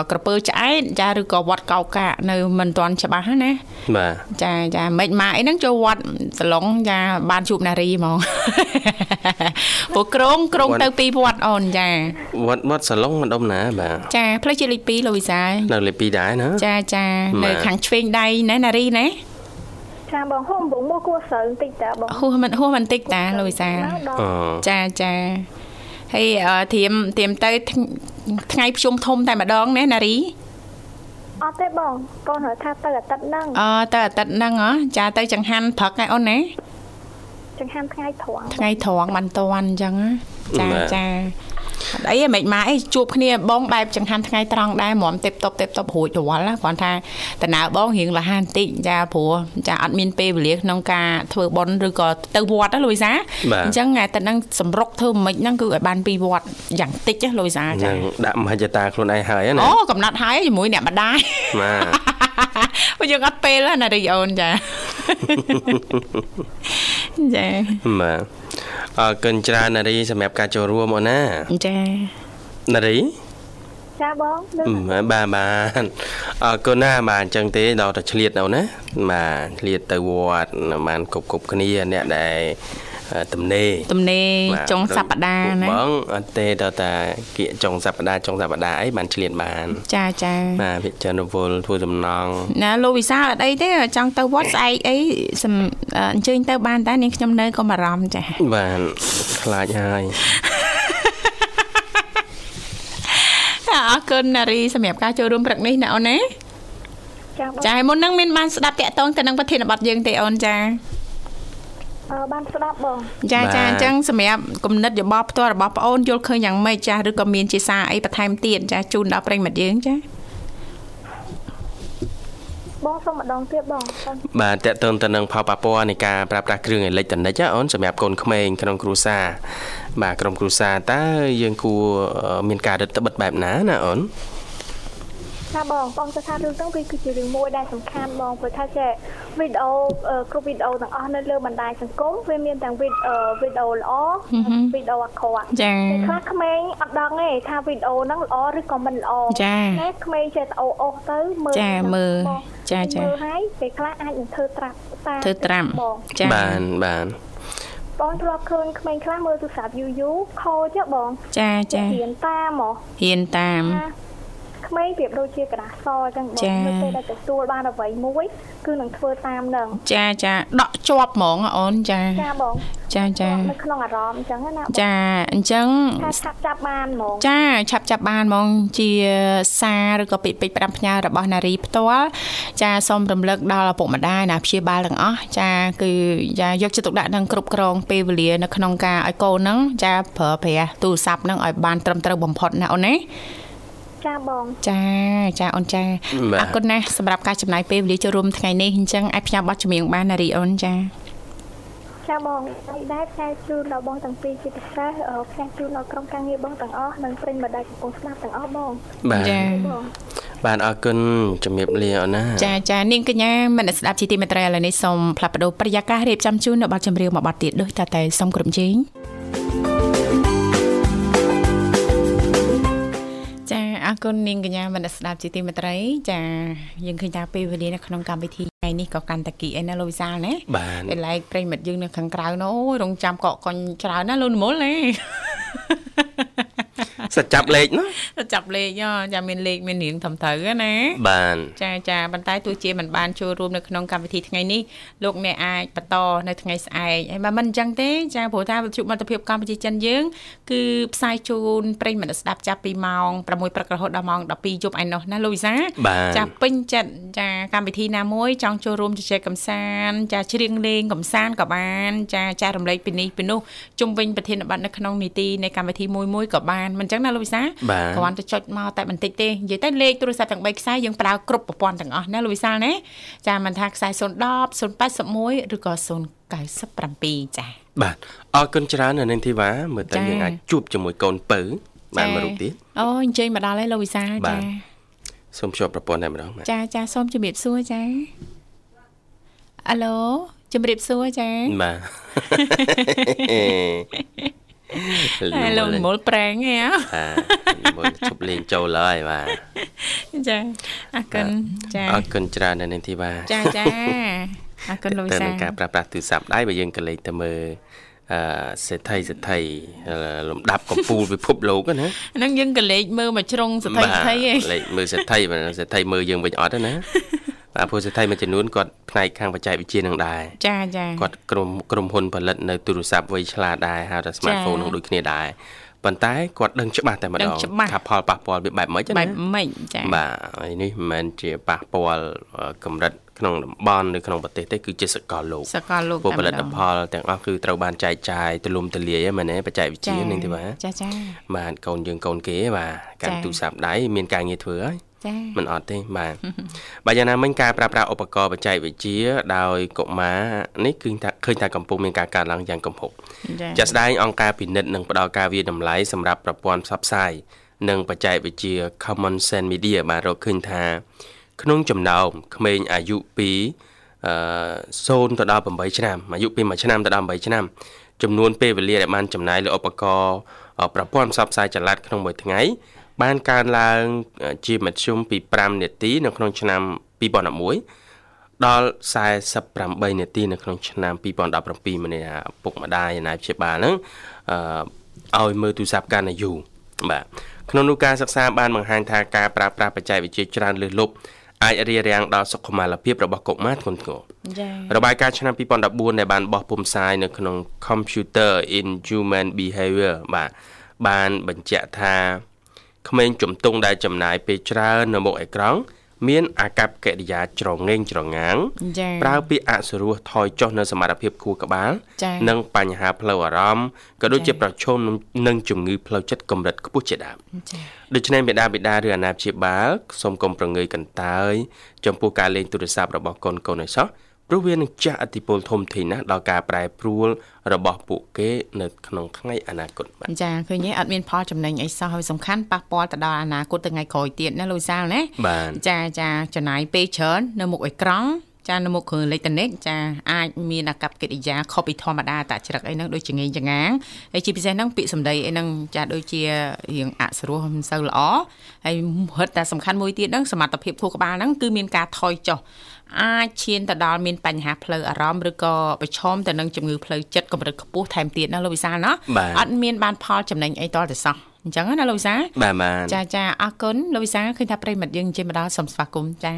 ក្រពើឆ្អែតចាឬក៏វត្តកោកានៅមិនទាន់ច្បាស់ណាបាទចាចាមិនម៉ាអីហ្នឹងចូលវត្តសឡុងចាបានជួបនារីហ្មងព្រោះក្រុងក្រុងទៅពីវត្តអូនចាវត្តវត្តសឡុងមិនដុំណាបាទចាផ្លូវជាលេខ2លោកវិសានៅលេខ2ដែរណាចាចានៅខាងឆ្វេងដៃណានារីណាចាបងហូបបងមកគួរស្រូវបន្តិចតាបងហួសមិនហួសបន្តិចតាលោកវិសាចាចាហើយធៀមធៀមទៅថ្ងៃភ្ជុំធំតែម្ដងណាណារីអត់ទេបងកូនហៅថាទៅអាទិត្យហ្នឹងអូទៅអាទិត្យហ្នឹងហ៎ចាទៅចង្ហាន់ព្រឹកឯអូនណាចង្ហាន់ថ្ងៃត្រង់ថ្ងៃត្រង់បានតន់អញ្ចឹងចាចា អីមិនម៉ាអីជួបគ្នាបងបែបចង្ហាន់ថ្ងៃត្រង់ដែរមុំទេពតបទេពតបរួចរាល់គ្រាន់ថាតំណើបងរៀងលះបន្តិចចាព្រោះចាអត់មានពេលវេលាក្នុងការធ្វើបន់ឬក៏ទៅវត្តណាលូយសាអញ្ចឹងតែនឹងសម្រុកធ្វើមិនហ្នឹងគឺឲ្យបានពីវត្តយ៉ាងតិចលូយសាចាដាក់មហិច្ឆតាខ្លួនឯងហើយណាអូកំណត់ហើយជាមួយអ្នកម្ដាយបាទព្រោះយើងអត់ពេលណារីអូនចាចាបាទ អរគុណច្រើននារីសម្រាប់ការចូលរួមអូនណាចានារីចាបងបាទបាទអរគុណណាបាទអញ្ចឹងទេដល់តែឆ្លៀតអូនណាបាទឆ្លៀតទៅវត្តបានគប់គប់គ្នាអ្នកដែល ទំនេរទំនេរចុងសប្តាហ៍ណាបងអត់ទេតើតាគៀកចុងសប្តាហ៍ចុងសប្តាហ៍អីបានឆ្លៀនបាន ចាចាបាទវិចារណវលធ្វើសំណងណាលោកវិសាលអត់អីទេចង់ទៅវត្តស្អែកអីអញ្ជើញទៅបានតែនាងខ្ញុំនៅក៏បារម្ភចាបាទខ្លាចហើយអរគុណនារីសម្រាប់ការចូលរួមព្រឹកនេះណាអូនណាចាមុននឹងមានបានស្ដាប់តាក់តងទៅនឹងប្រធានបទយើងទេអូនចាអឺ បានស្ដាប់បងចាចាអញ្ចឹងសម្រាប់គំនិតយោបល់ផ្ទាល់របស់ប្អូនយល់ឃើញយ៉ាងម៉េចចាឬក៏មានជាសារអីបន្ថែមទៀតចាជូនដល់ប្រិមិត្តយើងចាបងសូមម្ដងទៀតបងបាទតើតើទៅនឹងផលប៉ះពាល់នៃការប្រើប្រាស់គ្រឿងអេលិចត្រូនិកអូនសម្រាប់កូនក្មេងក្នុងគ្រួសារបាទក្រុមគ្រួសារតើយើងគួរមានការរឹតបន្តឹងបែបណាណាអូន ចាបងបងទៅថារឿងហ្នឹងវាគឺជារឿងមួយដែលសំខាន់បងព្រោះថាចេះវីដេអូគ្រប់វីដេអូទាំងអស់នៅលើបណ្ដាញសង្គមវាមានទាំងវីដវីដេអូល្អវីដេអូអាក្រក់ចាខ្លះក្មេងអត់ដឹងទេថាវីដេអូហ្នឹងល្អឬក៏មិនល្អចាតែក្មេងចេះអូអូទៅមើលចាមើលចាចាមើលហើយពេលខ្លះអាចនឹងធ្វើត្រាប់តាមធ្វើត្រាំចាបានបានបងធ្លាប់ឃើញក្មេងខ្លះមើលទូរស័ព្ទយូរយូរខូចបង ចាចាហ៊ានតាមហ៎ហ៊ានតាម ក្មេងប្រៀបដូចជាក្រាស់សអញ្ចឹងបងនៅពេលដែលទទួលបានអ្វីមួយគឺនឹងធ្វើតាមនឹងចាចាដកជាប់ហ្មងអូនចាចាបងចាចានៅក្នុងអារម្មណ៍អញ្ចឹងណាចាអញ្ចឹងឆាប់ចាប់បានហ្មងចាឆាប់ចាប់បានហ្មងជាសារឬក៏ពាក្យពេចន៍ផ្ដាំផ្ញើរបស់នារីផ្ទាល់ចាសូមរំលឹកដល់ឪពុកម្ដាយណាព្យាបាលទាំងអស់ចាគឺចាយកចិត្តទុកដាក់នឹងគ្រប់គ្រងពេលវេលានៅក្នុងការឲ្យកូនហ្នឹងចាប្រើប្រាស់ទូរស័ព្ទហ្នឹងឲ្យបានត្រឹមត្រូវបំផុតណាអូនណា ចាបងចាចាអូនចាអរគុណណាស់សម្រាប់ការចំណាយពេលវេលាចូលរួមថ្ងៃនេះអញ្ចឹងអាចផ្ញើប័ណ្ណចម្រៀងបានណារីអូនចាចាបងហើយដែរផ្សាយជូនដល់បងទាំងពីរជាពិសេសផ្សាយជូនដល់ក្រុមការងារបងទាំងអស់និងប្រិញ្ញម្ដាយកំពុងស្ដាប់ទាំងអស់បងបាទចាបាទអរគុណជំរាបលាអូនណាចាចានាងកញ្ញាមនស្ដាប់ជីទីមេត្រីឥឡូវនេះសូមផ្លាប់បដោប្រយាកររៀបចំជូននៅប័ណ្ណចម្រៀងមួយប័ណ្ណទៀតដូចតតែសូមក្រុមជេង អរគុណនាងកញ្ញាមនស្ដាប់ជាទីមេត្រី ចាយើងឃើញថាពេលវេលានៅក្នុងកម្មវិធីថ្ងៃនេះក៏កាន់តែគីអីណាលោកវិសាលណាបាទពេលឡែកប្រិមិត្តយើងនៅខាងក្រៅនោះរងចាំកក់កុញច្រើនណាលោកនិមលណា សិតចាប់លេខណាសិតចាប់លេខចាមានលេខមានរៀងត្រឹមត្រូវណាបានចាចាប៉ុន្តែទោះជាមិនបានចូលរួមនៅក្នុងកម្មវិធីថ្ងៃនេះលោកអ្នកអាចបន្តនៅថ្ងៃស្អែកហើយបើមិនអញ្ចឹងទេចាព្រោះថាវិទ្យុមិត្តភាពកម្ពុជាចិនយើងគឺផ្សាយជូនប្រិយមិត្តស្ដាប់ចាប់ពីម៉ោង6ព្រឹករហូតដល់ម៉ោង12យប់ឯណោះណាលូវីសាចាពេញចិត្តចាកម្មវិធីណាមួយចង់ចូលរួមជជែកកម្សាន្តចាច្រៀងលេងកម្សាន្តក៏បានចាចែករំលែកពីនេះពីនោះជុំវិញប្រធានបទនៅក្នុងនីតិនៃកម្មវិធីមួយមួយក៏បានមិនអញ្ចឹងណាលោកវិសាគ្រាន់តែចុចមកតែបន្តិចទេនិយាយទៅលេខទូរស័ព្ទទាំង3ខ្សែយើងប្រើគ្រប់ប្រព័ន្ធទាំងអស់ណាលោកវិសាណាចាមិនថាខ្សែ010 081ឬក៏097ចាបាទអរគុណច្រើននៅនឹងធីវ៉ាមើលទៅយើងអាចជួបជាមួយកូនពៅបានមួយរូបទៀតអូអញ្ជើញមកដល់ហើយលោកវិសាចាសូមជួបប្រព័ន្ធតែម្ដងចាចាសូមជម្រាបសួរចាអាឡូជំរាបសួរចាបាទហើយ លោកមុលប្រេងហ៎អាមើលឈប់លេងចូលហើយបាទចាអរគុណចាអរគុណច្រើននៅនាងធីវ៉ាចាចាអរគុណលោកទៅសានឹងការប្រើប្រាស់ទូរស័ព្ទដៃបើយើងក៏លេងទៅមើលអឺសេដ្ឋីសេដ្ឋីលំដាប់កំពូលពិភពលោកណាហ្នឹងយើងក៏លេខមើលមកជ្រុងសទ្ធិសទ្ធិឯងលេខមើលសេដ្ឋីបាទសេដ្ឋីមើលយើងវិញអត់ទេណា បាទព្រោះសេដ្ឋីមួយចំនួនគាត់ផ្នែកខាងបច្ចេកវិទ្យានឹងដែរចាចាគាត់ក្រុមក្រុមហ៊ុនផលិតនៅទូរស័ព្ទវៃឆ្លាតដែរហៅថា smartphone នឹងដូចគ្នាដែរប៉ុន្តែគាត់ដឹងច្បាស់តែម្ដដឹងងច្បាស់ថាផលប៉ះពាល់វាបែបម៉េចណាបែបម៉េចចាបាទហើយនេះមិនមែនជាប៉ះពាល់អឺកម្រិតក្នុងតំបន់ឬក្នុងប្រទេសទេគឺជាសកលលោកសកលលោកពួកតែផលិតម្ដងផលទាំងអស់គឺត្រូវបានចែកចាយទូលំទូលាយហ្នឹងមែនទេបច្ចេកវិទ្យានឹងទេបាទចាចាបាទកូនយើងកូនគេបាទកាន់ចា៎ទូរស័ព្ទដៃមានការងារធ្វើហើយ ចាមិនអត់ទេបាទបើយ៉ាងណាមិញការប្រើប្រាស់ឧបករណ៍បច្ចេកវិទ្យាដោយកុមារនេះគឺថាឃើញថាកំពុងមានការកើនឡើងយ៉ាងគំហុកចាជាក់ស្ដែងអង្គការពិនិត្យនិងផ្ដល់ការវាយតម្លៃសម្រាប់ប្រព័ន្ធផ្សព្វផ្សាយនិងបច្ចេកវិទ្យា Common Sense Media បានរកឃើញថា ក្នុងចំណោមក្មេងអាយុពីអឺ0ទៅដល់8ឆ្នាំអាយុពី1ឆ្នាំទៅដល់8ឆ្នាំចំនួនពេលវេលាដែលបានចំណាយលើឧបករណ៍អប្រព័ន្ធផ្សព្វផ្សាយចល័តក្នុងមួយថ្ងៃ បានកើនឡើងជាមធ្យមពី5នាទីនៅក្នុងឆ្នាំ2011ដល់48នាទីនៅក្នុងឆ្នាំ2017ម្នាក់ឪពុកម្ដាយណាព្យាបាលហ្នឹងអឺឲ្យមើលទូរស័ព្ទកាន់តែយូរបាទក្នុងនោះការសិក្សាបានបង្ហាញថាការប្រើប្រាស់បច្ចេកវិទ្យាច្រើនលើសលប់អាចរារាំងដល់សុខុមាលភាពរបស់កុមារធ្ងន់ធ្ងរចារបាយការណ៍ឆ្នាំ2014ដែលបានបោះពុម្ពផ្សាយនៅក្នុង Computer in Human Behavior បាទបានបញ្ជាក់ថា ក្មេងជំទង់ដែលចំណាយពេលច្រើននៅមុខអេក្រង់មានអាកប្បកិរិយាច្រងេងច្រងាងចាប្រើពាក្យអសុរោះថយចុះនៅសមត្ថភាពខួរក្បាលចា៎និងបញ្ហាផ្លូវអារម្មណ៍ក៏ដូចជាប្រឈមនឹងនឹងជំងឺផ្លូវចិត្តកម្រិតខ្ពស់ជាដើមចាដូច្នេះបិតាបិតាឬអាណាព្យាបាលសូមកុំប្រងើយកន្តើយចំពោះការលេងទូរស័ព្ទរបស់កូនកូនឲ្យសោះ ព្រោះវានឹងចាស់ឥទ្ធិពលធំធេងណាស់ដល់ការប្រែប្រួលរបស់ពួកគេនៅក្នុងថ្ងៃអនាគតបាទចាឃើញទេអត់មានផលចំណេញអីសោះហើយសំខាន់ប៉ះពាល់ទៅដល់អនាគតថ្ងៃក្រោយទៀតណាលោកវិសាលណាបាទចាចាចំណាយពេលច្រើននៅមុខអេក្រង់ចានៅមុខគ្រឿងអេឡិចត្រូនិកចាអាចមានអាកប្បកិរិយាខុសពីធម្មតាតាច្រឹកអីហ្នឹងដូចចងេងចងាងហើយជាពិសេសហ្នឹងពាក្យសម្ដីអីហ្នឹងចាដូចជារៀងអសរោះមិនសូវល្អហើយហិតតែសំខាន់មួយទៀតហ្នឹងសមត្ថភាពខួរក្បាលហ្នឹងគឺមានការថយចុះ អាចឈានទៅដល់មានបញ្ហាផ្លូវអារម្មណ៍ឬក៏ប្រឈមទៅនឹងជំងឺផ្លូវចិត្តកម្រិតខ្ពស់ថែមទៀតណាលោកវិសាលណាបាទអត់មានបានផលចំណេញអីតទៅសោះអញ្ចឹងណាលោកវិសាលបាទបាទចាចាអរគុណលោកវិសាលឃើញថាប្រិមិត្តយើងជិះមកដល់សូមស្វាគមន៍ចា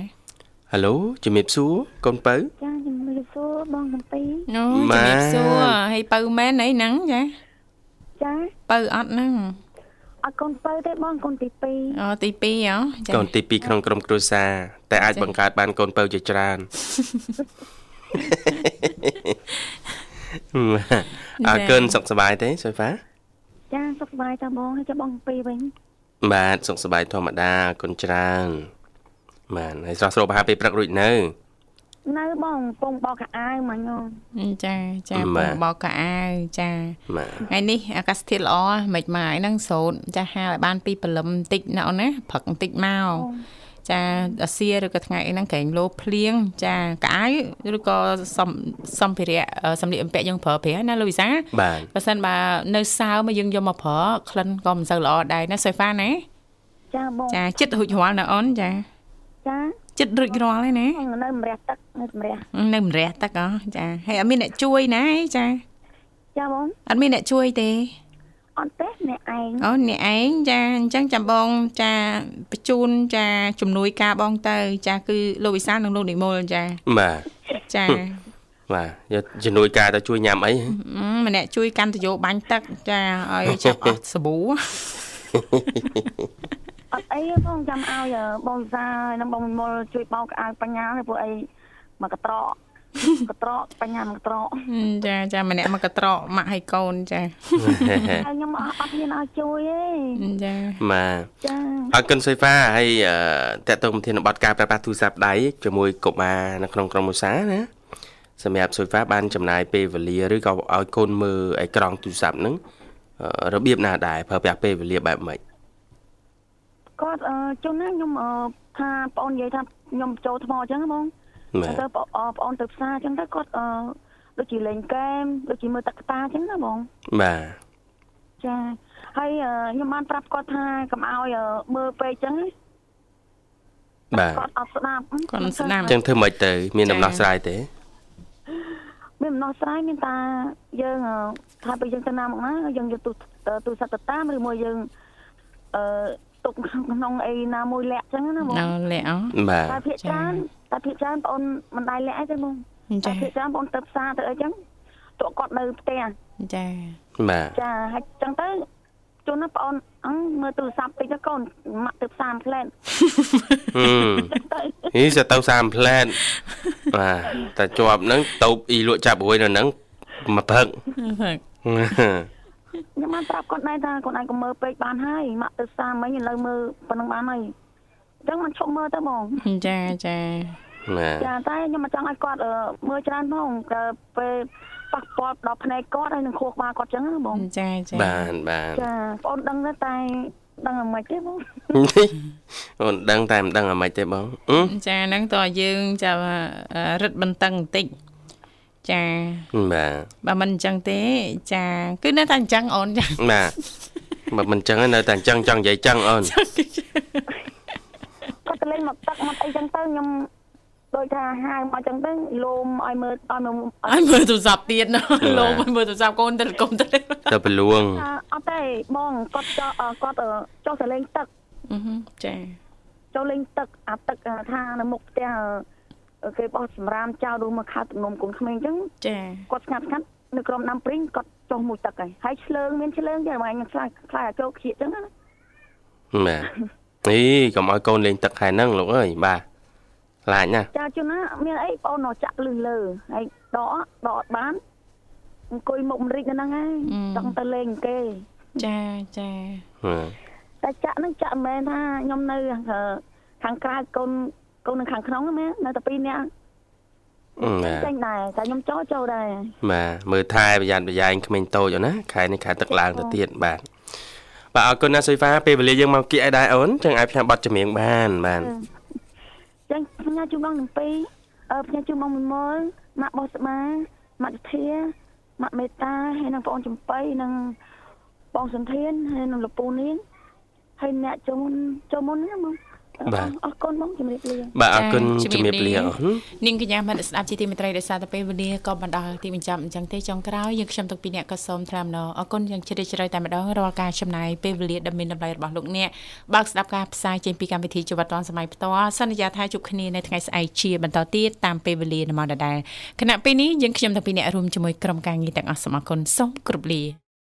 ហៅឡូជំរាបសួរកូនបើចាជំរាបសួរបងសំពីអូម៉ែជំរាបសួរហើយបើមែនអីហ្នឹងចាចាបើអត់ហ្នឹង អត់កូនបើទេបងកូនទី2អូទី2ហ៎ចាកូនទី2ក្នុងក្រុមគ្រួសារតែអាចបង្កើតបានកូនបើជាច្រើនអើកើនសុខសប្បាយទេសុយហ្វាចាសុខសប្បាយតាបងហើយចាំបងសំពីវិញបាទសុខសប្បាយធម្មតាអរគុណច្រើនបាទហើយស្រស់ស្រួលប្រហែលពេលព្រឹករួចនៅ នៅបងកំពងបោកកៅអៅមិញហ៎ចាចាម៉ែបងបោកកៅអាវចាបាទថ្ងៃនេះអាកាសធាតុល្អមិនម៉ាយហ្នឹងសូត្រចាហាលឲ្យបានពីព្រលឹមបន្តិចណាអូនណាព្រឹកបន្តិចមកចាអាសៀឬក៏ថ្ងៃអីហ្នឹងក្រែងលោភ្លៀងចាកៅអៅឬក៏សំសម្ភារៈអឺសម្លៀកបំពាក់យើងប្រើប្រាស់ណាលោកវិសាបាទបើសិនបើនៅសើមកយើងយកមកប្រើក្លិនក៏មិនសូវល្អដែរណាសូហ្វាណាចាបងចាចិត្តរួចរាល់ណាអូនចាចា ចិត្តរួចរាល់ហើយណាបងនៅម្រះទឹកនៅម្រះនៅម្រះទឹកអចាហើយអត់មានអ្នកជួយណាចាចាបងអត់មានអ្នកជួយទេអត់ទេអ្នកឯងអូអ្នកឯងចាអញ្ចឹងចាំបងចាបញ្ជូនចាជំនួយការបងទៅ ចាគឺលោកវិសាលនិងលោកនិមលចាបាទចាបាទយកជំនួយការទៅជួយញ៉ាំអីអឺម្នាក់ជួយកាន់តយោបាញ់ទឹកចាឲ្យចាប់អស់សាប៊ូ អត់អីទេបងចាំឲ្យបងសានិងបងមុលជួយបោកកៅអៅបញ្ញាទេពួកអីមកកត្រកកត្រកបញ្ញាមកកត្រកចាចាម្នាក់មកកត្រកម៉ាក់ឲ្យកូនចាហើយខ្ញុំអត់អត់ហ៊ានឲ្យជួយទេចាបាទចាអរគុណសុយហ្វាហើយអឺតេតតងប្រធានបទការប្រើប្រាស់ទូរស័ព្ទដៃជាមួយកុមារនៅក្នុងក្រុមឧស្សាហ៍ណាសម្រាប់សុយហ្វាបានចំណាយពេលវេលាឬក៏ឲ្យកូនមើលអេក្រង់ទូរស័ព្ទហ្នឹងអឺរបៀបណាដែរប្រើប្រាស់ពេលវេលាបែបម៉េច គាត់អឺជុំណាខ្ញុំអឺថាបងអូននិយាយថាខ្ញុំចូលថ្មអញ្ចឹងហ៎បងបាទទៅបងអបងអូនទៅផ្សារអញ្ចឹងទៅគាត់អឺដូចជាលេងហ្គេមដូចជាមើលទឹកតាអញ្ចឹងណាបងបាទចាហើយអឺខ្ញុំបានប្រាប់គាត់ថាកុំឲ្យអឺមើលពេកចឹងណាបាទគាត់អត់ស្ដាប់គាត់មិនស្ដាប់អញ្ចឹងធ្វើម៉េចទៅ មានដំណោះស្រាយទេមានដំណោះស្រាយមានតាយើងអឺថាពេលយើងទៅណាមកណាយើងយកទូទូរស័ព្ទទៅតាមឬមួយយើងអឺ ទុកក្នុងអីណាមួយលាក់ចឹងណាបងណៅលាក់អបាទតែភាកច្រើនតែភាកច្រើនបងអូនមិនដែរលាក់អីទេបងចាតែភាកច្រើនបងអូនទៅផ្សារទៅអីចឹងតួគាត់នៅផ្ទះចាបាទចាហើយចឹងទៅជួនណាបងអូនអឺមើលទូរស័ព្ទតិចទៅកូនម៉ាក់ទៅផ្សារផ្លែតហឹមទៅនេះ sẽ ទៅ30ផ្លែតបាទតែជាប់ហ្នឹងតូបអ៊ីលក់ចាប់រួយនៅហ្នឹងមកព្រឹក ខ្ញុំបានប្រាប់គាត់ដែរថាគាត់ឯងក៏មើលពេកបានហើយម៉ាក់ទៅផ្សារមិញឥឡូវមើលប៉ុណ្ណឹងបានហើយអញ្ចឹងមិនឈប់មើលទៅបងចាចាបាទចាតែខ្ញុំមិនចង់ឲ្យគាត់អឺមើលច្រើនផងក៏ពេលប៉ះពាល់ដល់ភ្នែកគាត់ហើយនឹងខួរក្បាលគាត់អញ្ចឹងណាបងចាចាបាទបាទចាបងអូនដឹងទេតែដឹងអាម៉េចទេបងអូនដឹងតែមិនដឹងអាម៉េចទេបងអឺចាហ្នឹងតើយើងចាំរឹតបន្តឹងបន្តិច ចាបាទបើមិនអញ្ចឹងទេ ចា គឺនៅតែអញ្ចឹងអូនចាបាទបើមិនអញ្ចឹងនៅតែអញ្ចឹងចង់និយាយចឹងអូនគាត់ទៅលេងមកទឹកមកអីចឹងទៅខ្ញុំដូចថាហៅមកចឹងទៅលោមឲ្យមើលឲ្យមើលឲ្យមើលទូរស័ព្ទទៀតណាលោកឲ្យមើលទូរស័ព្ទកូនទៅកុំទៅទៅប្រលួងថាអត់ទេបងគាត់ចោះអឺគាត់អឺចុះទៅលេងទឹកអឺហឹមចាចូលលេងទឹកអាទឹកអាថានៅមុខផ្ទះអឺ គេបោះសម្រាមចោលដូចមកខោទំនំកូនក្មេងអញ្ចឹងចាគាត់ស្ងាត់ស្ងាត់នៅក្រោមដាំព្រីងគាត់ចុះមួយទឹកហើយហើយឆ្លើងមានឆ្លើងចាបងខ្ញុំខ្លាចខ្លាចឲ្យចូលខ្ជិះអញ្ចឹងណាបាទនេះកុំឲ្យកូនលេងទឹកខែហ្នឹងលោកអើយបាទខ្លាចណាស់ចាជួនណាមានអីបងអូនចាក់លឺលើហើយដកដកអត់បានអង្គុយមុខមរិចនៅហ្នឹងហើយចង់ទៅលេងគេចាចាហឺតែចាក់ហ្នឹងចាក់មិនមែនថាខ្ញុំនៅខាងក្រៅកូន កូននៅខាងក្នុងហ្នឹងមែននៅតែពីរនាក់អឺបាទចេញដែរតែខ្ញុំចូលចូលដែរបាទមើលថែប្រយ័ត្នប្រយែងក្មេងតូចអូនណាខែនេះខែទឹកឡើងទៅទៀតបាទបាទអរគុណណាសុយហ្វាពេលវេលាយើងមកគៀកឲ្យដែរអូនចឹងអាចផ្សាយប័ណ្ណចម្រៀងបានបាទចឹងផ្ញើជូនបងទាំងពីរអឺផ្ញើជូនបងមួយមើលម៉ាក់បោះស្បាម៉ាក់ធាម៉ាក់មេតាហើយនិងបងចំបៃនិងបងសន្ធានហើយនិងលពូនាងហើយអ្នកចូលមុនចូលមុនណាបង អរគុណបងជំរាបលាបាទអរគុណជំរាបលាអូននាងកញ្ញាមនស្ដាប់ជាទីមេត្រីដោយសារតែពេលវេលាក៏បណ្ដាលទីបញ្ចប់អញ្ចឹងទេចុងក្រោយយើងខ្ញុំទុកពីអ្នកក៏សូមថ្លែងអំណរអរគុណយ៉ាងជ្រាលជ្រៅតែម្ដងរាល់ការចំណាយពេលវេលាដ៏មានតម្លៃរបស់លោកអ្នកបើកស្ដាប់ការផ្សាយចេញពីកម្មវិធីជីវិតឌွန်សម័យផ្ទាល់សន្យាថាជួបគ្នានៅថ្ងៃស្អែកជាបន្តទៀតតាមពេលវេលានៅម៉ោងដដែលគណៈពេលនេះយើងខ្ញុំទាំងពីរអ្នករួមជាមួយក្រុមការងារទាំងអស់សូមអរគុណសូមគោរពលា